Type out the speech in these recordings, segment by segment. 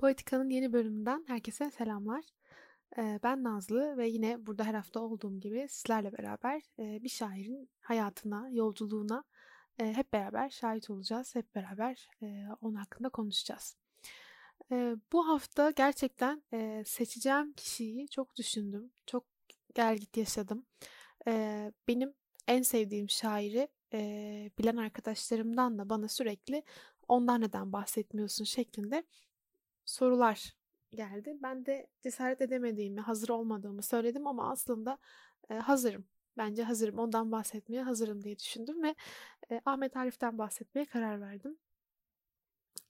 Poetika'nın yeni bölümünden herkese selamlar. Ee, ben Nazlı ve yine burada her hafta olduğum gibi sizlerle beraber e, bir şairin hayatına, yolculuğuna e, hep beraber şahit olacağız. Hep beraber e, onun hakkında konuşacağız. Bu hafta gerçekten seçeceğim kişiyi çok düşündüm. Çok gel git yaşadım. Benim en sevdiğim şairi bilen arkadaşlarımdan da bana sürekli ondan neden bahsetmiyorsun şeklinde sorular geldi. Ben de cesaret edemediğimi, hazır olmadığımı söyledim ama aslında e, hazırım. Bence hazırım. Ondan bahsetmeye hazırım diye düşündüm ve e, Ahmet Arif'ten bahsetmeye karar verdim.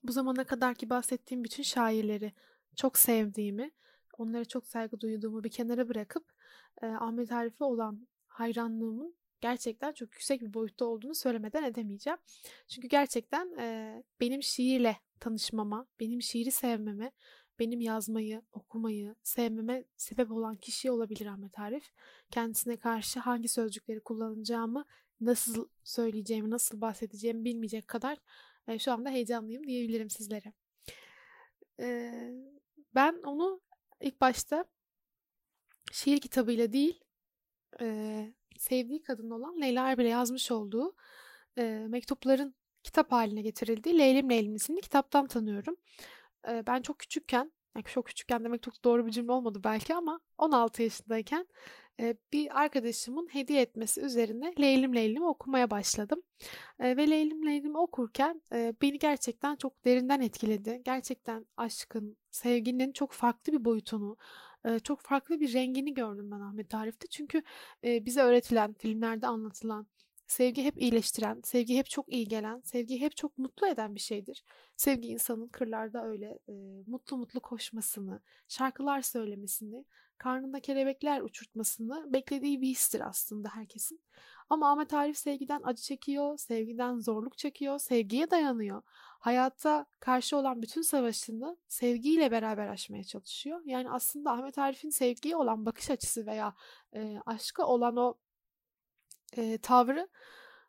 Bu zamana kadar ki bahsettiğim bütün şairleri çok sevdiğimi, onlara çok saygı duyduğumu bir kenara bırakıp e, Ahmet Arif'e olan hayranlığımın gerçekten çok yüksek bir boyutta olduğunu söylemeden edemeyeceğim. Çünkü gerçekten e, benim şiirle tanışmama, benim şiiri sevmeme, benim yazmayı, okumayı, sevmeme sebep olan kişi olabilir Ahmet Arif. Kendisine karşı hangi sözcükleri kullanacağımı, nasıl söyleyeceğimi, nasıl bahsedeceğimi bilmeyecek kadar e, şu anda heyecanlıyım diyebilirim sizlere. E, ben onu ilk başta şiir kitabıyla değil, e, sevdiği kadın olan Leyla Erbil'e yazmış olduğu e, mektupların kitap haline getirildiği Leylim Leylim isimli kitaptan tanıyorum. E, ben çok küçükken, yani çok küçükken demek çok doğru bir cümle olmadı belki ama 16 yaşındayken e, bir arkadaşımın hediye etmesi üzerine Leylim Leylim okumaya başladım. E, ve Leylim Leylim okurken e, beni gerçekten çok derinden etkiledi. Gerçekten aşkın, sevginin çok farklı bir boyutunu, çok farklı bir rengini gördüm ben Ahmet Arif'te. Çünkü bize öğretilen, filmlerde anlatılan, sevgi hep iyileştiren, sevgi hep çok iyi gelen, sevgi hep çok mutlu eden bir şeydir. Sevgi insanın kırlarda öyle mutlu mutlu koşmasını, şarkılar söylemesini, karnında kelebekler uçurtmasını beklediği bir histir aslında herkesin. Ama Ahmet Arif sevgiden acı çekiyor, sevgiden zorluk çekiyor, sevgiye dayanıyor. Hayatta karşı olan bütün savaşını sevgiyle beraber aşmaya çalışıyor. Yani aslında Ahmet Arif'in sevgiye olan bakış açısı veya e, aşka olan o e, tavrı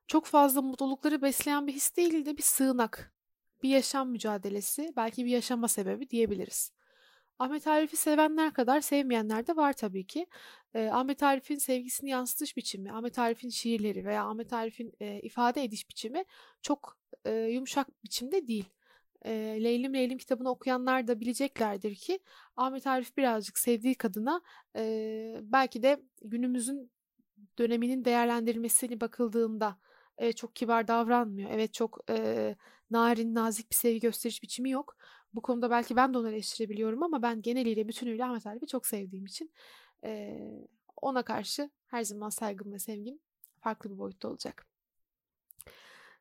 çok fazla mutlulukları besleyen bir his değil de bir sığınak, bir yaşam mücadelesi, belki bir yaşama sebebi diyebiliriz. Ahmet Arif'i sevenler kadar sevmeyenler de var tabii ki. E, Ahmet Arif'in sevgisini yansıtış biçimi, Ahmet Arif'in şiirleri veya Ahmet Arif'in e, ifade ediş biçimi çok e, yumuşak biçimde değil. E, Leylim Leylim kitabını okuyanlar da bileceklerdir ki Ahmet Arif birazcık sevdiği kadına e, belki de günümüzün döneminin değerlendirmesini bakıldığında e, çok kibar davranmıyor. Evet çok e, narin, nazik bir sevgi gösteriş biçimi yok. Bu konuda belki ben de onu eleştirebiliyorum ama ben geneliyle bütünüyle Ahmet Arif'i çok sevdiğim için e, ona karşı her zaman saygım ve sevgim farklı bir boyutta olacak.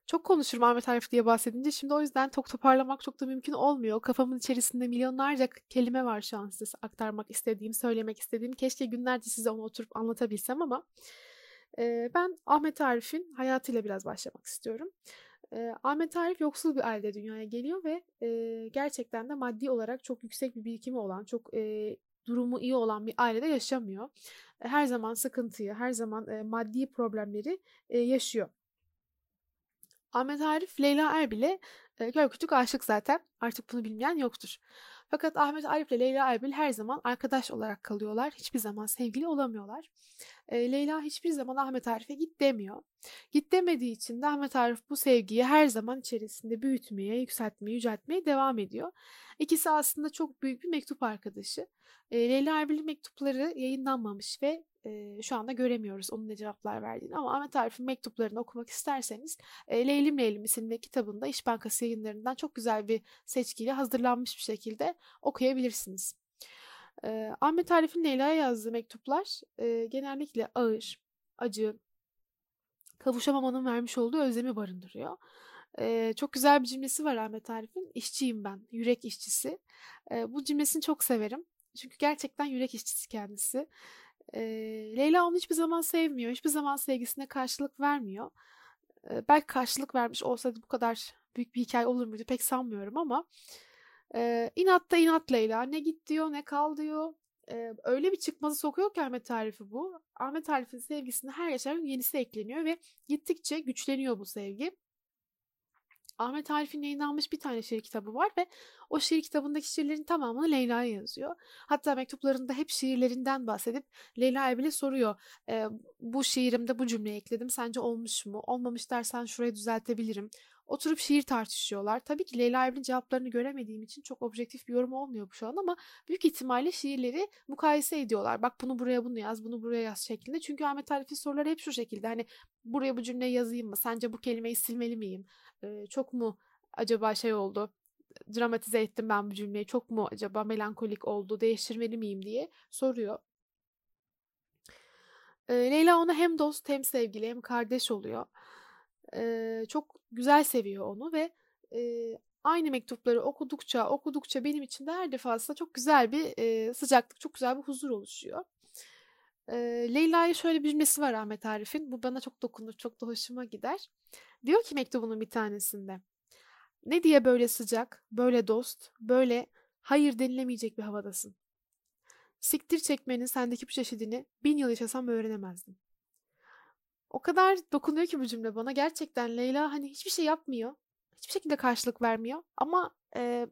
Çok konuşurum Ahmet Arif diye bahsedince. Şimdi o yüzden çok toparlamak çok da mümkün olmuyor. Kafamın içerisinde milyonlarca kelime var şu an size aktarmak istediğim, söylemek istediğim. Keşke günlerce size onu oturup anlatabilsem ama ben Ahmet Arif'in hayatıyla biraz başlamak istiyorum. E, Ahmet Arif yoksul bir ailede dünyaya geliyor ve e, gerçekten de maddi olarak çok yüksek bir birikimi olan, çok e, durumu iyi olan bir ailede yaşamıyor. Her zaman sıkıntıyı, her zaman e, maddi problemleri e, yaşıyor. Ahmet Arif Leyla Erbil'e e, kör küçük aşık zaten. Artık bunu bilmeyen yoktur. Fakat Ahmet Arif ile Leyla Erbil her zaman arkadaş olarak kalıyorlar. Hiçbir zaman sevgili olamıyorlar. E, Leyla hiçbir zaman Ahmet Arif'e git demiyor. Git demediği için de Ahmet Arif bu sevgiyi her zaman içerisinde büyütmeye, yükseltmeye, yüceltmeye devam ediyor. İkisi aslında çok büyük bir mektup arkadaşı. E, Leyla Erbil'in mektupları yayınlanmamış ve e, şu anda göremiyoruz onun ne cevaplar verdiğini ama Ahmet Arif'in mektuplarını okumak isterseniz e, Leylim Leylim isimli kitabında İş Bankası yayınlarından çok güzel bir seçkiyle hazırlanmış bir şekilde okuyabilirsiniz. E, Ahmet Arif'in Leyla'ya yazdığı mektuplar e, genellikle ağır, acı, kavuşamamanın vermiş olduğu özlemi barındırıyor. Ee, çok güzel bir cümlesi var Ahmet Arif'in. İşçiyim ben, yürek işçisi. Ee, bu cümlesini çok severim. Çünkü gerçekten yürek işçisi kendisi. E, Leyla onu hiçbir zaman sevmiyor. Hiçbir zaman sevgisine karşılık vermiyor. E, belki karşılık vermiş olsaydı bu kadar büyük bir hikaye olur muydu pek sanmıyorum ama e, inat da inat Leyla. Ne git diyor ne kal diyor. E, öyle bir çıkmazı sokuyor ki Ahmet Tarifi bu. Ahmet Tarif'in sevgisine her geçen gün yenisi ekleniyor ve gittikçe güçleniyor bu sevgi. Ahmet Arif'in yayınlanmış bir tane şiir kitabı var ve o şiir kitabındaki şiirlerin tamamını Leyla'ya yazıyor. Hatta mektuplarında hep şiirlerinden bahsedip Leyla bile soruyor. E, bu şiirimde bu cümleyi ekledim. Sence olmuş mu? Olmamış dersen şurayı düzeltebilirim. Oturup şiir tartışıyorlar. Tabii ki Leyla Evren'in cevaplarını göremediğim için çok objektif bir yorum olmuyor bu şu an ama büyük ihtimalle şiirleri mukayese ediyorlar. Bak bunu buraya bunu yaz, bunu buraya yaz şeklinde. Çünkü Ahmet Arif'in soruları hep şu şekilde. Hani buraya bu cümleyi yazayım mı? Sence bu kelimeyi silmeli miyim? Ee, çok mu acaba şey oldu? Dramatize ettim ben bu cümleyi. Çok mu acaba melankolik oldu? Değiştirmeli miyim diye soruyor. Ee, Leyla ona hem dost hem sevgili hem kardeş oluyor. Ee, çok güzel seviyor onu ve e, aynı mektupları okudukça okudukça benim için de her defasında çok güzel bir e, sıcaklık, çok güzel bir huzur oluşuyor. E, Leyla'ya şöyle bir cümlesi var Ahmet Arif'in. Bu bana çok dokunur, çok da hoşuma gider. Diyor ki mektubunun bir tanesinde. Ne diye böyle sıcak, böyle dost, böyle hayır denilemeyecek bir havadasın. Siktir çekmenin sendeki bu çeşidini bin yıl yaşasam öğrenemezdim. O kadar dokunuyor ki bu cümle bana. Gerçekten Leyla hani hiçbir şey yapmıyor. Hiçbir şekilde karşılık vermiyor. Ama e,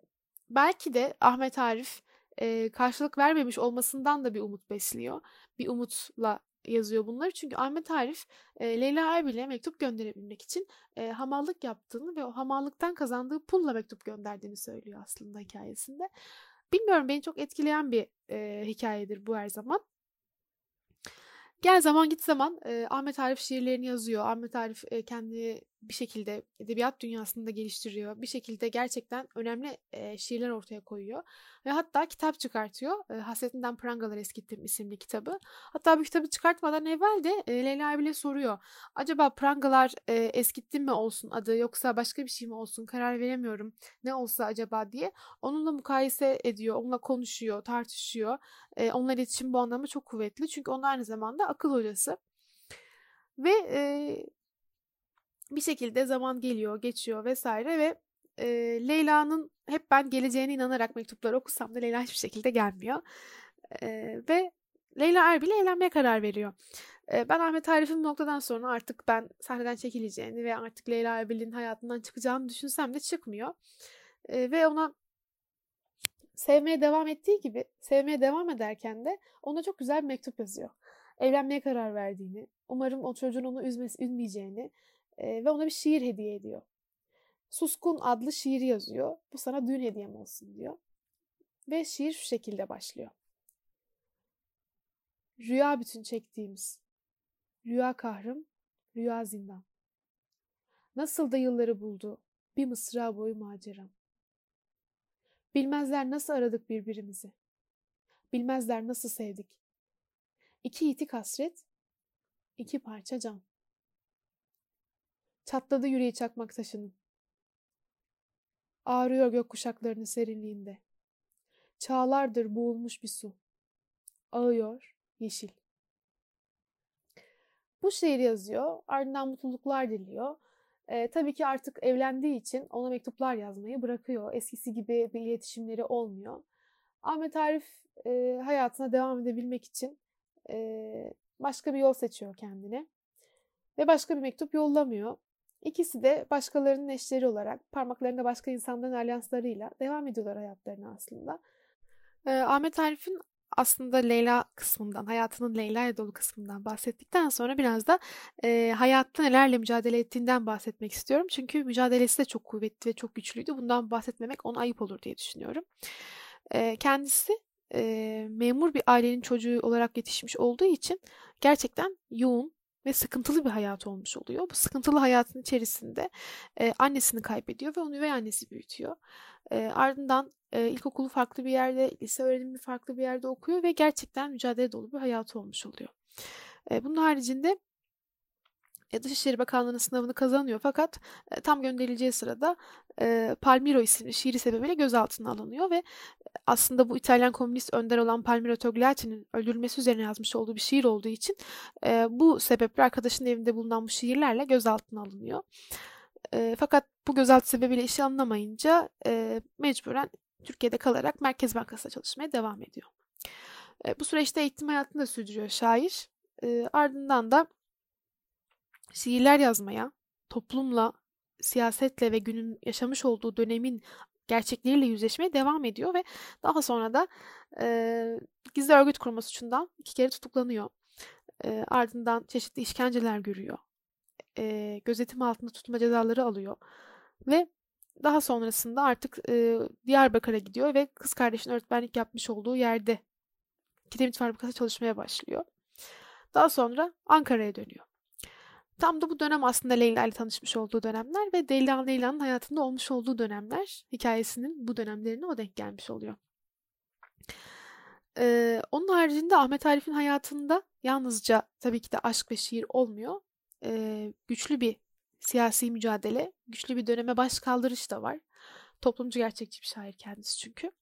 belki de Ahmet Arif e, karşılık vermemiş olmasından da bir umut besliyor. Bir umutla yazıyor bunları. Çünkü Ahmet Arif e, Leyla Erbil'e mektup gönderebilmek için e, hamallık yaptığını ve o hamallıktan kazandığı pulla mektup gönderdiğini söylüyor aslında hikayesinde. Bilmiyorum beni çok etkileyen bir e, hikayedir bu her zaman. Gel zaman git zaman e, Ahmet Arif şiirlerini yazıyor. Ahmet Arif e, kendi bir şekilde edebiyat dünyasında geliştiriyor. Bir şekilde gerçekten önemli e, şiirler ortaya koyuyor. Ve hatta kitap çıkartıyor. E, Hasretinden Prangalar Eskittim isimli kitabı. Hatta bu kitabı çıkartmadan evvel de e, Leyla bile soruyor. Acaba Prangalar e, Eskittim mi olsun adı yoksa başka bir şey mi olsun karar veremiyorum. Ne olsa acaba diye. Onunla mukayese ediyor, onunla konuşuyor, tartışıyor. E, onunla iletişim bu anlamda çok kuvvetli. Çünkü onun aynı zamanda akıl hocası. Ve e, bir şekilde zaman geliyor, geçiyor vesaire ve e, Leyla'nın hep ben geleceğine inanarak mektupları okusam da Leyla hiçbir şekilde gelmiyor. E, ve Leyla Erbil evlenmeye karar veriyor. E, ben Ahmet Arif'in noktadan sonra artık ben sahneden çekileceğini ve artık Leyla Erbil'in hayatından çıkacağını düşünsem de çıkmıyor. E, ve ona sevmeye devam ettiği gibi sevmeye devam ederken de ona çok güzel bir mektup yazıyor. Evlenmeye karar verdiğini, umarım o çocuğun onu üzmesi, üzmeyeceğini ve ona bir şiir hediye ediyor. Suskun adlı şiiri yazıyor. Bu sana düğün hediyem olsun diyor. Ve şiir şu şekilde başlıyor. Rüya bütün çektiğimiz. Rüya kahrım, rüya zindan. Nasıl da yılları buldu bir mısra boyu maceram. Bilmezler nasıl aradık birbirimizi. Bilmezler nasıl sevdik. İki yitik hasret, iki parça can. Çatladı yüreği çakmak taşının. Ağrıyor gök kuşaklarının serinliğinde. Çağlardır boğulmuş bir su. Ağıyor yeşil. Bu şiir yazıyor. Ardından mutluluklar diliyor. Ee, tabii ki artık evlendiği için ona mektuplar yazmayı bırakıyor. Eskisi gibi bir iletişimleri olmuyor. Ahmet Arif e, hayatına devam edebilmek için e, başka bir yol seçiyor kendine. Ve başka bir mektup yollamıyor. İkisi de başkalarının eşleri olarak parmaklarında başka insanların alyanslarıyla devam ediyorlar hayatlarına aslında. Ee, Ahmet Arif'in aslında Leyla kısmından, hayatının Leyla ile dolu kısmından bahsettikten sonra biraz da e, hayatta nelerle mücadele ettiğinden bahsetmek istiyorum. Çünkü mücadelesi de çok kuvvetli ve çok güçlüydü. Bundan bahsetmemek ona ayıp olur diye düşünüyorum. E, kendisi e, memur bir ailenin çocuğu olarak yetişmiş olduğu için gerçekten yoğun ve sıkıntılı bir hayat olmuş oluyor. Bu sıkıntılı hayatın içerisinde e, annesini kaybediyor ve onu üvey annesi büyütüyor. E, ardından e, ilkokulu farklı bir yerde, lise öğrenimi farklı bir yerde okuyor ve gerçekten mücadele dolu bir hayatı olmuş oluyor. E, bunun haricinde Dışişleri Bakanlığı'nın sınavını kazanıyor fakat e, tam gönderileceği sırada e, Palmiro isimli şiiri sebebiyle gözaltına alınıyor ve aslında bu İtalyan komünist önder olan Palmiro Togliatti'nin öldürülmesi üzerine yazmış olduğu bir şiir olduğu için e, bu sebeple arkadaşının evinde bulunan bu şiirlerle gözaltına alınıyor. E, fakat bu gözaltı sebebiyle işe alınamayınca e, mecburen Türkiye'de kalarak Merkez Bankası'nda çalışmaya devam ediyor. E, bu süreçte eğitim hayatını da sürdürüyor şair. E, ardından da şiirler yazmaya, toplumla siyasetle ve günün yaşamış olduğu dönemin gerçekleriyle yüzleşmeye devam ediyor ve daha sonra da e, gizli örgüt kurma suçundan iki kere tutuklanıyor. E, ardından çeşitli işkenceler görüyor. E, gözetim altında tutma cezaları alıyor. Ve daha sonrasında artık e, Diyarbakır'a gidiyor ve kız kardeşinin öğretmenlik yapmış olduğu yerde kiremit fabrikası çalışmaya başlıyor. Daha sonra Ankara'ya dönüyor. Tam da bu dönem aslında Leyla ile tanışmış olduğu dönemler ve Leyla Leyla'nın hayatında olmuş olduğu dönemler hikayesinin bu dönemlerine o denk gelmiş oluyor. Ee, onun haricinde Ahmet Arif'in hayatında yalnızca tabii ki de aşk ve şiir olmuyor. Ee, güçlü bir siyasi mücadele, güçlü bir döneme baş kaldırış da var. Toplumcu gerçekçi bir şair kendisi çünkü.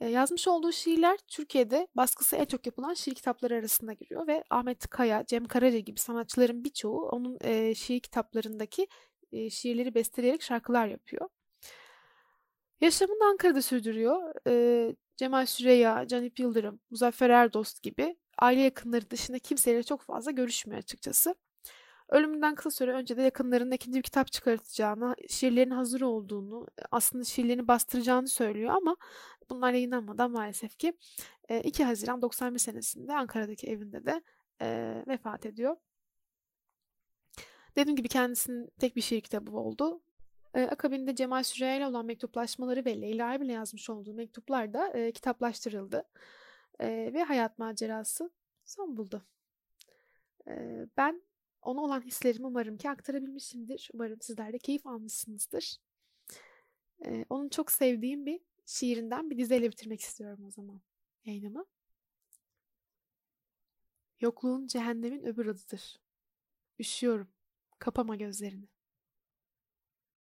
Yazmış olduğu şiirler Türkiye'de baskısı en çok yapılan şiir kitapları arasında giriyor ve Ahmet Kaya, Cem Karaca gibi sanatçıların birçoğu onun şiir kitaplarındaki şiirleri besteleyerek şarkılar yapıyor. Yaşamını Ankara'da sürdürüyor. Cemal Süreya, Canip Yıldırım, Muzaffer Erdost gibi aile yakınları dışında kimseyle çok fazla görüşmüyor açıkçası. Ölümünden kısa süre önce de yakınlarının ikinci bir kitap çıkartacağını, şiirlerin hazır olduğunu, aslında şiirlerini bastıracağını söylüyor ama bunlar yayınlanmadan maalesef ki 2 Haziran 91 senesinde Ankara'daki evinde de e, vefat ediyor. Dediğim gibi kendisinin tek bir şiir kitabı oldu. E, akabinde Cemal Süreya ile olan mektuplaşmaları ve Leyla'ya bile yazmış olduğu mektuplar da e, kitaplaştırıldı. E, ve hayat macerası son buldu. E, ben ona olan hislerimi umarım ki aktarabilmişimdir. Umarım sizler de keyif almışsınızdır. Ee, onun çok sevdiğim bir şiirinden bir dizeyle bitirmek istiyorum o zaman yayınımı. Yokluğun cehennemin öbür adıdır. Üşüyorum. Kapama gözlerini.